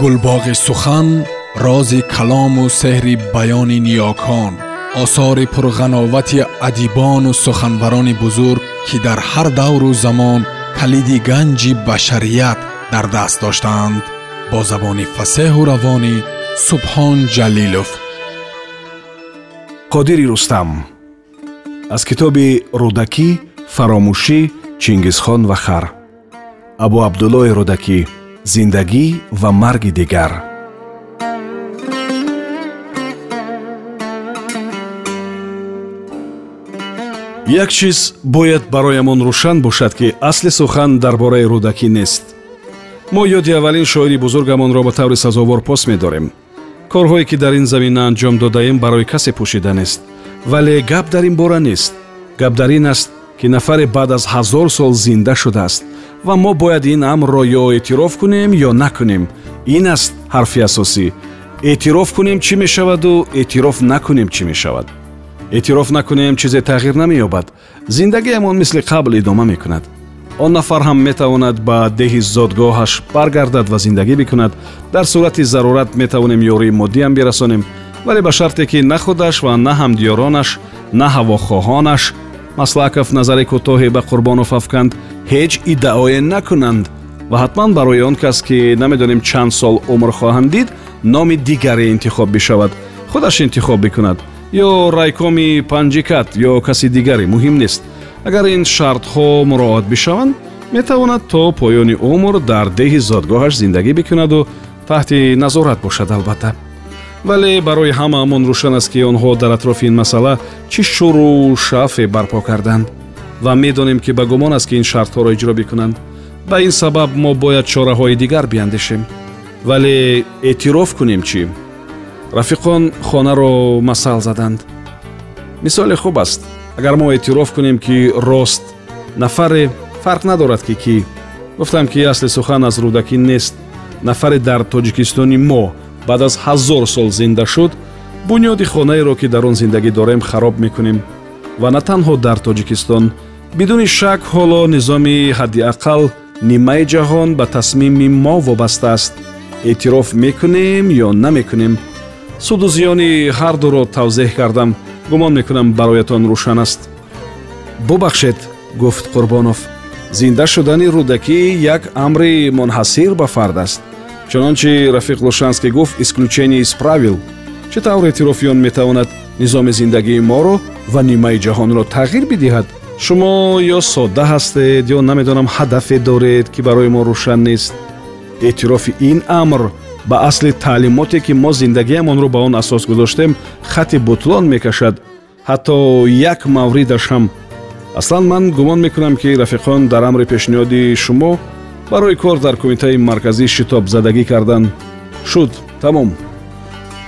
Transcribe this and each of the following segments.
гулбоғи сухан рози калому сеҳри баёни ниёкон осори пурғановати адибону суханбарони бузург ки дар ҳар давру замон калиди ганҷи башарият дар даст доштаанд бо забони фасеҳу равонӣ субҳон ҷалилов. Қодири рустам аз китоби рӯдакӣ фаромӯшӣ чингизхон ва хар абу абдуллои рӯдакӣ зиндагӣ ва марги дигар. Як чиз бояд бароямон рӯшан бошад ки асли сухан дар бораи рӯдакӣ нест. Мо ёди аввалин шоири бузургамонро ба таври сазовор пос медорем. Корҳое ки дар ин замина анҷом додаем барои касе пӯшида нест. Вале гап дар ин бора нест. Гап дар ин аст ки нафаре баъд аз ҳазор сол зинда шудааст ва мо бояд ин амрро ё эътироф кунем ё накунем. Ин аст ҳарфи асосӣ. Эътироф кунем чӣ мешаваду эътироф накунем чӣ мешавад. Эътироф накунем чизе тағйир намеёбад. Зиндагиамон мисли қабл идома мекунад. Он нафар ҳам метавонад ба деҳи зодгоҳаш баргардад ва зиндагӣ бикунад. Дар сурати зарурат метавонем ёрии моддиам бирасонем вале ба шарте ки на худаш ва на ҳамдиёронаш на ҳавохоҳонаш маслаков назари кӯтоҳе ба қурбонов афканд ҳеҷ иддаое накунанд ва ҳатман барои он кас ки намедонем чанд сол умр хоҳанд дид номи дигаре интихоб бишавад худаш интихоб бикунад ё райкоми панҷикат ё каси дигаре муҳим нест. Агар ин шартҳо муроат бишаванд метавонад то поёни умр дар деҳи зодгоҳаш зиндагӣ бикунаду таҳти назорат бошад албатта. Вале барои ҳамаамон рӯшан аст ки онҳо дар атрофи ин масъала чӣ шуру шафе барпо карданд ва медонем ки ба гумон аст ки ин шартҳоро иҷро бикунанд ба ин сабаб мо бояд чораҳои дигар биандешем. Вале эътироф кунем чӣ? Рафиқон хонаро масал заданд. Мисоле хуб аст. Агар мо эътироф кунем ки рост нафаре фарқ надорад ки кӣ? Гуфтам ки асли сухан аз рӯдакӣ нест. Нафаре дар тоҷикистони мо баъд аз ҳазор сол зинда шуд бунёди хонаеро ки дар он зиндагӣ дорем хароб мекунем ва на танҳо дар тоҷикистон бидуни шак ҳоло низоми ҳадди ақал нимаи ҷаҳон ба тасмими мо вобаста аст. Эътироф мекунем ё намекунем? Суду зиёни ҳардуро тавзеҳ кардам. Гумон мекунам бароятон рӯшан аст. Бубахшед гуфт қурбонов. Зинда шудани рӯдакӣ як амри мунҳасир ба фард аст. Чунончи рафиқ лушанский гуфт исключение из правил чӣ тавр эътирофи он метавонад? Низоми зиндагии моро ва нимаи ҷаҳонро тағйир бидиҳад шумо ё содда ҳастед ё намедонам ҳадафе доред ки барои мо рӯшан нест. Эътирофи ин амр ба асли таълимоте ки мо зиндагиамонро ба он асос гузоштем хати бутлон мекашад. Ҳатто як мавридаш ҳам аслан ман гумон мекунам ки рафиқон дар амри пешниҳоди шумо барои кор дар кумитаи марказӣ шитобзадагӣ кардан. Шуд тамом.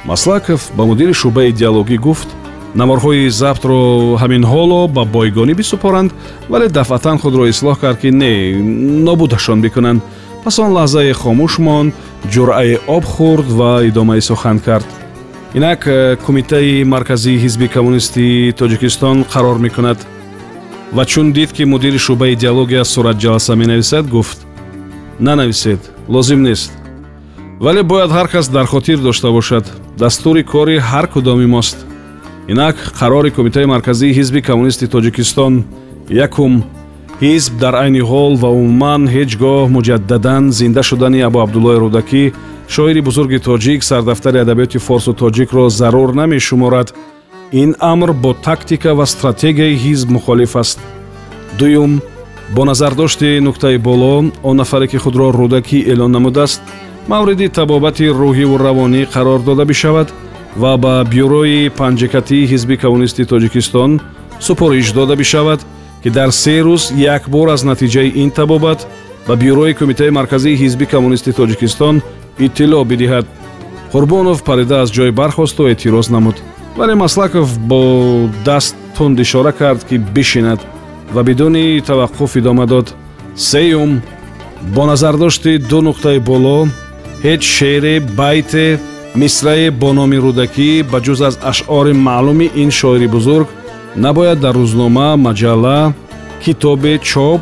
Маслаков ба мудири шӯъбаи диалогӣ гуфт наморҳои забтро ҳамин ҳоло ба бойгонӣ бисупоранд вале дафъатан худро ислоҳ кард ки не нобудашон бикунанд. Пас он лаҳзае хомӯш монд ҷуръае об хӯрд ва идомаи сухан кард. Инак э, кумитаи марказии ҳизби коммунистии тоҷикистон қарор мекунад. Ва чун дид ки мудири шӯъбаи диалогия суратҷаласа менависад гуфт нанависед лозим нест вале бояд ҳар кас дар хотир дошта бошад. Дастури кори ҳар кудоми мост инак қарори кумитаи марказии ҳизби коммунисти тоҷикистон якум ҳизб дар айни ҳол ва умуман ҳеҷ гоҳ муҷаддадан зинда шудани абу абдуллои рӯдакӣ шоири бузурги тоҷик сардафтари адабиёти форсу тоҷикро зарур намешуморад. Ин амр бо тактика ва стратегияи ҳизб мухолиф аст. Дуюм бо назардошти нуктаи боло он нафаре ки худро рӯдакӣ эълон намудааст мавриди табобати рӯҳиву равонӣ қарор дода бишавад ва ба бюрои панҷакатии ҳизби коммунисти тоҷикистон супориш дода бишавад ки дар се рӯз якбор аз натиҷаи ин табобат ба бюрои кумитаи марказии ҳизби коммунисти тоҷикистон иттилоъ бидиҳад. Қурбонов парида аз ҷой бархосту эътироз намуд. Вале маслаков бо даст тунд ишора кард ки бишинад ва бидуни таваққуф идома дод. Сеюм. Бо назардошти ду нуқтаи боло ҳеҷ шеъре байте мисрае бо номи рӯдакӣ ба ҷуз аз ашъори маълуми ин шоири бузург набояд дар рӯзнома маҷалла китобе чоп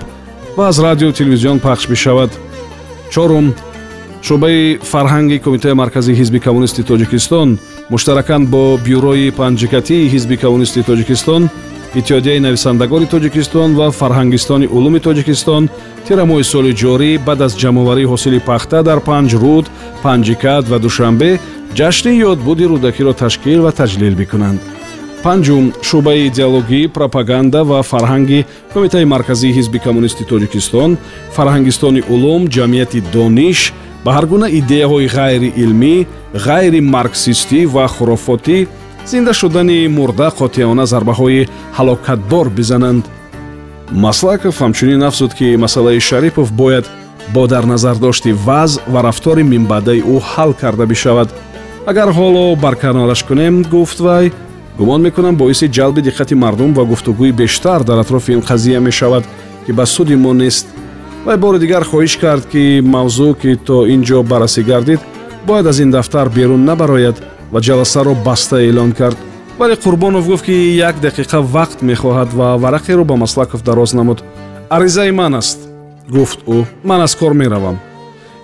ва аз радио телевизион пахш бишавад чорум шӯъбаи фарҳанги кумитаи марказии ҳизби коммунисти тоҷикистон муштаракан бо бюрои панҷикатии ҳизби коммунисти тоҷикистон иттиҳодияи нависандагони тоҷикистон ва фарҳангистони улуми тоҷикистон тирамоҳи соли ҷорӣ баъд аз ҷамъоварии ҳосили пахта дар панҷ руд панҷикат ва душанбе ҷашни ёдбуди рӯдакиро ташкил ва таҷлил бикунанд панҷум шӯъбаи идеологӣ пропаганда ва фарҳанги кумитаи марказии ҳизби коммунисти тоҷикистон фарҳангистони улум ҷамъияти дониш ба ҳар гуна идеяҳои ғайриилмӣ ғайримарксистӣ ва хурофотӣ зинда шудани мурда қотиёна зарбаҳои ҳалокатбор бизананд. Маслаков ҳамчунин афзуд ки масъалаи шарипов бояд бо дар назардошти вазъ ва рафтори минбаъдаи ӯ ҳал карда бишавад агар ҳоло барканораш кунем гуфт вай гумон мекунам боиси ҷалби диққати мардум ва гуфтугӯи бештар дар атрофи ин қазия мешавад ки ба суди мо нест. Вай бори дигар хоҳиш кард ки мавзӯъ ки то ин ҷо баррасӣ гардид бояд аз ин дафтар берун набарояд ва ҷаласаро баста эълон кард. Вале қурбонов гуфт ки як дақиқа вақт мехоҳад ва варақеро ба маслаков дароз намуд. Аризаи ман аст. Гуфт ӯ ман аз кор меравам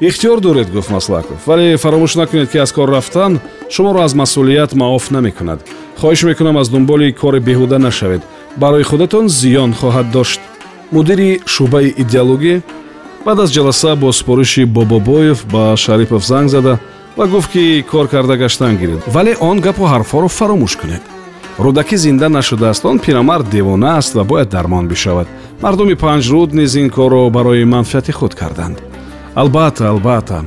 ихтиёр доред гуфт маслаков. Вале фаромӯш накунед ки аз кор рафтан шуморо аз масъулият маоф намекунад. Хоҳиш мекунам аз дунболи кори беҳуда нашавед. Барои худатон зиён хоҳад дошт. Мудири шӯъбаи идеологӣ баъд аз ҷаласа бо супориши бобобоев ба шарипов занг зада ва гуфт ки кор карда гаштан гиред. Вале он гапу ҳарфҳоро фаромӯш кунед. Рӯдакӣ зинда нашудааст. Он пирамард девона аст ва бояд дармон бишавад. Мардуми панҷруд низ ин корро барои манфиати худ карданд албатта албатта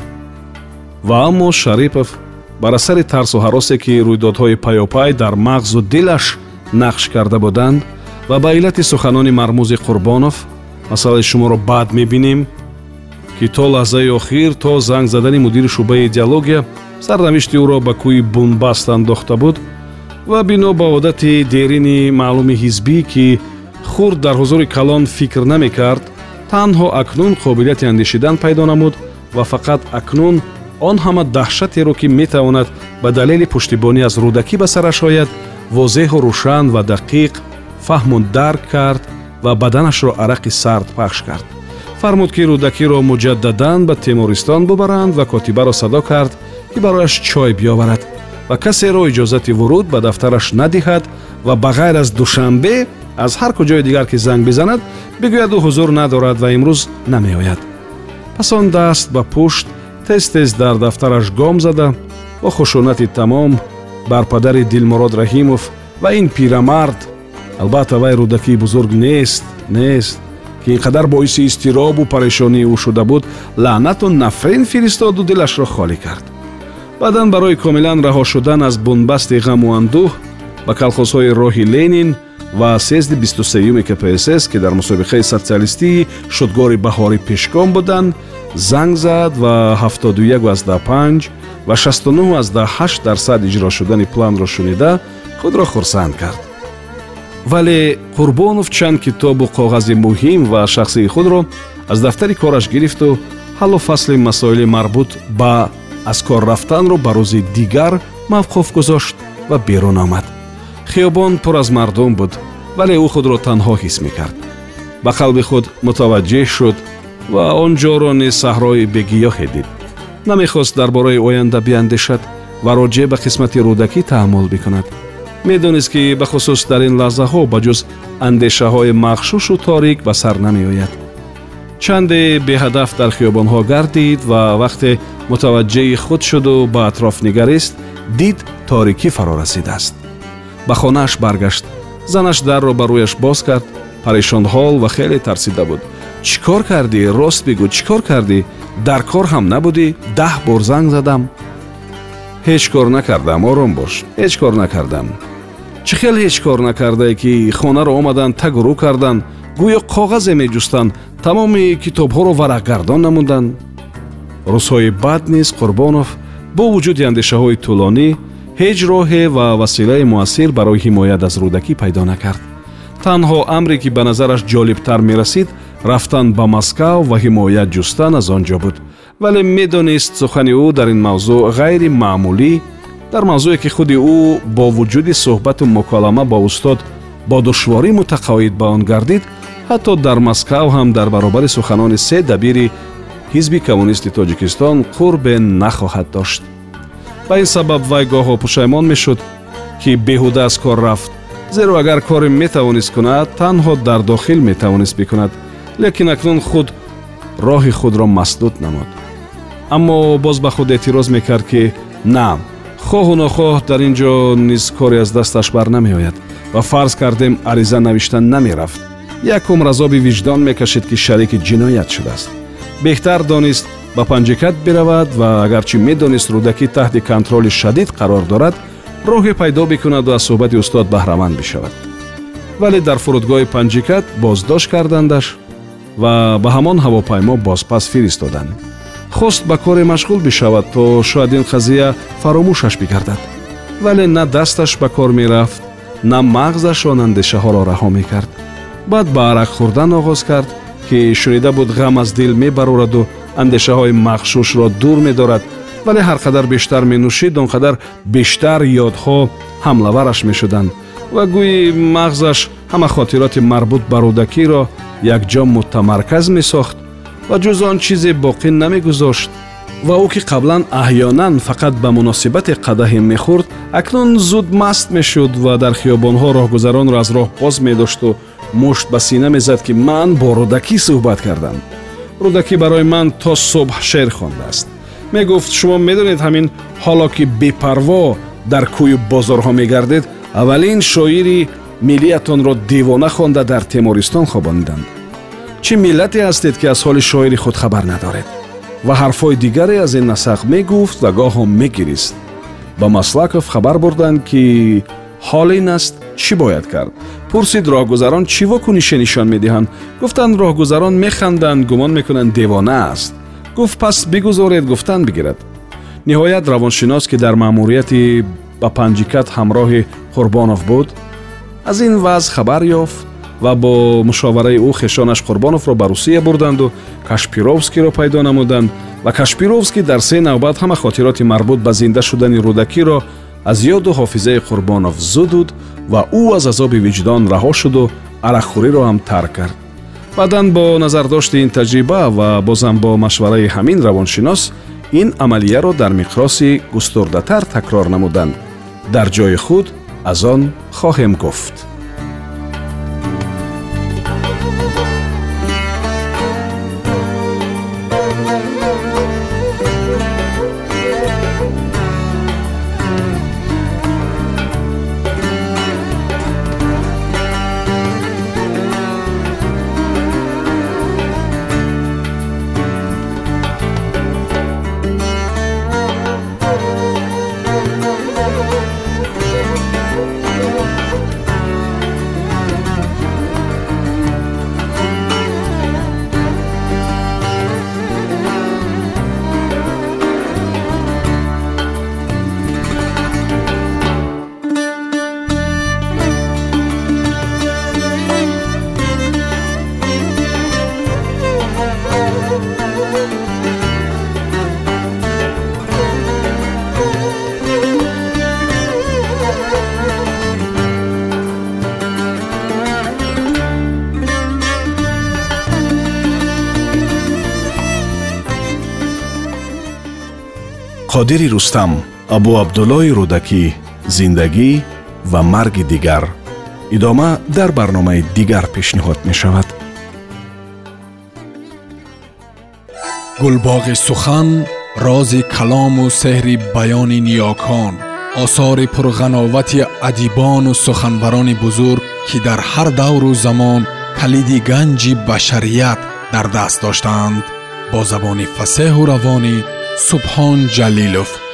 ва аммо шарипов бар асари тарсу ҳаросе ки рӯйдодҳои паёпай дар мағзу дилаш нақш карда буданд ва ба иллати суханони мармӯзи қурбонов масъалаи шуморо баъд мебинем ки то лаҳзаи охир то занг задани мудири шӯъбаи идеология сарнавишти ӯро ба кӯи бунбаст андохта буд ва бино ба одати дерини маълуми ҳизбӣ ки хурд дар ҳузури калон фикр намекард танҳо акнун қобилияти андешидан пайдо намуд ва фақат акнун он ҳама даҳшатеро ки метавонад ба далели пуштибонӣ аз рӯдакӣ ба сараш ояд возеҳу рӯшан ва дақиқ фаҳму дарк кард ва баданашро арақи сард пахш кард. Фармуд ки рӯдакиро муҷаддадан ба темуристон бубаранд ва котибаро садо кард ки барояш чой биёварад ва касеро иҷозати вуруд ба дафтараш надиҳад ва ба ғайр аз душанбе аз ҳар куҷои дигар ки занг бизанад бигӯяд ӯ ҳузур надорад ва имрӯз намеояд. Пас он даст ба пушт тез тез дар дафтараш гом зада бо хушунати тамом бар падари дилмурод раҳимов ва ин пирамард. Албатта вай рӯдакии бузург нест нест ки ин қадар боиси изтиробу парешонии ӯ шуда буд лаънату нафрин фиристоду дилашро холӣ кард. Баъдан барои комилан раҳо шудан аз бунбасти ғаму андӯҳ ба калхозҳои роҳи ленин ва бисту сеюми кпсс ки дар мусобиқаи социалистии шудгори баҳорӣ пешгом буданд занг зад ва 71 ва 69 дарсад иҷро шудани планро шунида худро хурсанд кард. Вале қурбонов чанд китобу коғази муҳим ва шахсии худро аз дафтари кораш гирифту ҳаллу фасли масоили марбут ба аз кор рафтанро ба рӯзи дигар мавқуф гузошт ва берун омад хиёбон пур аз мардум буд вале ӯ худро танҳо ҳис мекард. Ба қалби худ мутаваҷҷеҳ шуд ва он ҷоро низ саҳрои бегиёҳе дид. Намехост дар бораи оянда биандешад ва роҷеъ ба қисмати рӯдакӣ таҳаммул бикунад. Медонист ки бахусус дар ин лаҳзаҳо ба ҷуз андешаҳои махшушу торик ба сар намеояд. Чанде беҳадаф дар хиёбонҳо гардид ва вақте мутаваҷҷеҳи худ шуду ба атроф нигарист дид торикӣ фаро расидааст ба хонааш баргашт. Занаш дарро ба рӯяш боз кард парешонҳол ва хеле тарсида буд. Чӣ кор кардӣ? Рост бигӯ чӣ кор кардӣ? Дар кор ҳам набудӣ? Даҳ бор занг задам? Ҳеҷ кор накардам ором бош ҳеҷ кор накардам чӣ хел ҳеҷ кор накардае ки хонаро омаданд тагу рӯ карданд гӯё коғазе меҷустанд тамоми китобҳоро варақгардон намуданд рӯзҳои баъд низ қурбонов бо вуҷуди андешаҳои тӯлонӣ ҳеҷ роҳе ва василаи муассир барои ҳимоят аз рӯдакӣ пайдо накард. Танҳо амре ки ба назараш ҷолибтар мерасид рафтан ба москав ва ҳимоят ҷустан аз он ҷо буд. Вале медонист сухани ӯ дар ин мавзӯъ ғайри маъмулӣ дар мавзӯе ки худи ӯ бо вуҷуди суҳбату муколама бо устод бо душворӣ мутақоид ба он гардид ҳатто дар москав ҳам дар баробари суханони се дабири ҳизби коммунисти тоҷикистон қурбе нахоҳад дошт ба ин сабаб вай гоҳо пушаймон мешуд ки беҳуда аз кор рафт. Зеро агар коре метавонист кунад танҳо дар дохил метавонист бикунад. Лекин акнун худ роҳи худро масдуд намуд. Аммо боз ба худ эътироз мекард ки на хоҳу нохоҳ дар ин ҷо низ коре аз дасташ барнамеояд ва фарз кардем ариза навишта намерафт. Якум разоби виҷдон мекашид ки шарики ҷиноят шудааст. Беҳтар донист ба панҷикат биравад ва агарчи медонист рӯдакӣ таҳти контроли шадид қарор дорад роҳе пайдо бикунаду аз суҳбати устод баҳраманд бишавад. Вале дар фурудгоҳи панҷикат боздошт кардандаш ва ба ҳамон ҳавопаймо бозпас фиристоданд хост ба коре машғул бишавад то шояд ин қазия фаромӯшаш бигардад. Вале на дасташ ба кор мерафт на мағзаш он андешаҳоро раҳо мекард. Баъд ба арақ хӯрдан оғоз кард ки шунида буд ғам аз дил мебарораду андешаҳои махшушро дур медорад вале ҳар қадар бештар менӯшид он қадар бештар ёдҳо ҳамлавараш мешуданд. ва гӯи мағзаш ҳама хотироти марбут ба рӯдакиро якҷо мутамарказ месохт ва ҷуз он чизе боқӣ намегузошт. ва ӯ ки қаблан аҳёнан фақат ба муносибате қадаҳе мехӯрд акнун зуд маст мешуд ва дар хиёбонҳо роҳгузаронро аз роҳ боз медошту мушт ба сина мезад ки ман бо рӯдакӣ суҳбат кардам рӯдакӣ барои ман то субҳ шеър хондааст. Мегуфт шумо медонед ҳамин ҳоло ки бепарво дар кӯю бозорҳо мегардед аввалин шоири миллиятонро девона хонда дар темористон хобониданд. Чӣ миллате ҳастед ки аз ҳоли шоири худ хабар надоред? Ва ҳарфҳои дигаре аз ин насақ мегуфт ва гоҳо мегирист. Ба маслаков хабар бурданд ки ҳол ин аст чӣ бояд кард пурсид роҳгузарон чӣ вокунише нишон медиҳанд гуфтанд роҳгузарон механданд гумон мекунанд девона аст гуфт пас бигузоред гуфтан бигирад ниҳоят равоншинос ки дар маъмурияти ба панҷикат ҳамроҳи қурбонов буд аз ин вазъ хабар ёфт ва бо мушовараи ӯ хешонаш қурбоновро ба русия бурданду кашпировскийро пайдо намуданд ва кашпировский дар се навбат ҳама хотироти марбут ба зинда шудани рӯдакиро аз ёду ҳофизаи қурбонов зудуд ва ӯ аз азоби виҷдон раҳо шуду арақхӯриро ҳам тарк кард. Баъдан бо назардошти ин таҷриба ва бозам бо машвараи ҳамин равоншинос ин амалияро дар миқроси густурдатар такрор намуданд. Дар ҷои худ аз он хоҳем гуфт қодири рустам абу абдуллои рӯдакӣ зиндагӣ ва марги дигар. Идома дар барномаи дигар пешниҳод мешавад. Гулбоғи сухан рози калому сеҳри баёни ниёкон осори пурғановати адибону суханбарони бузург ки дар ҳар давру замон калиди ганҷи башарият дар даст доштаанд бо забони фасеҳу равонӣ سبحان جلیلوف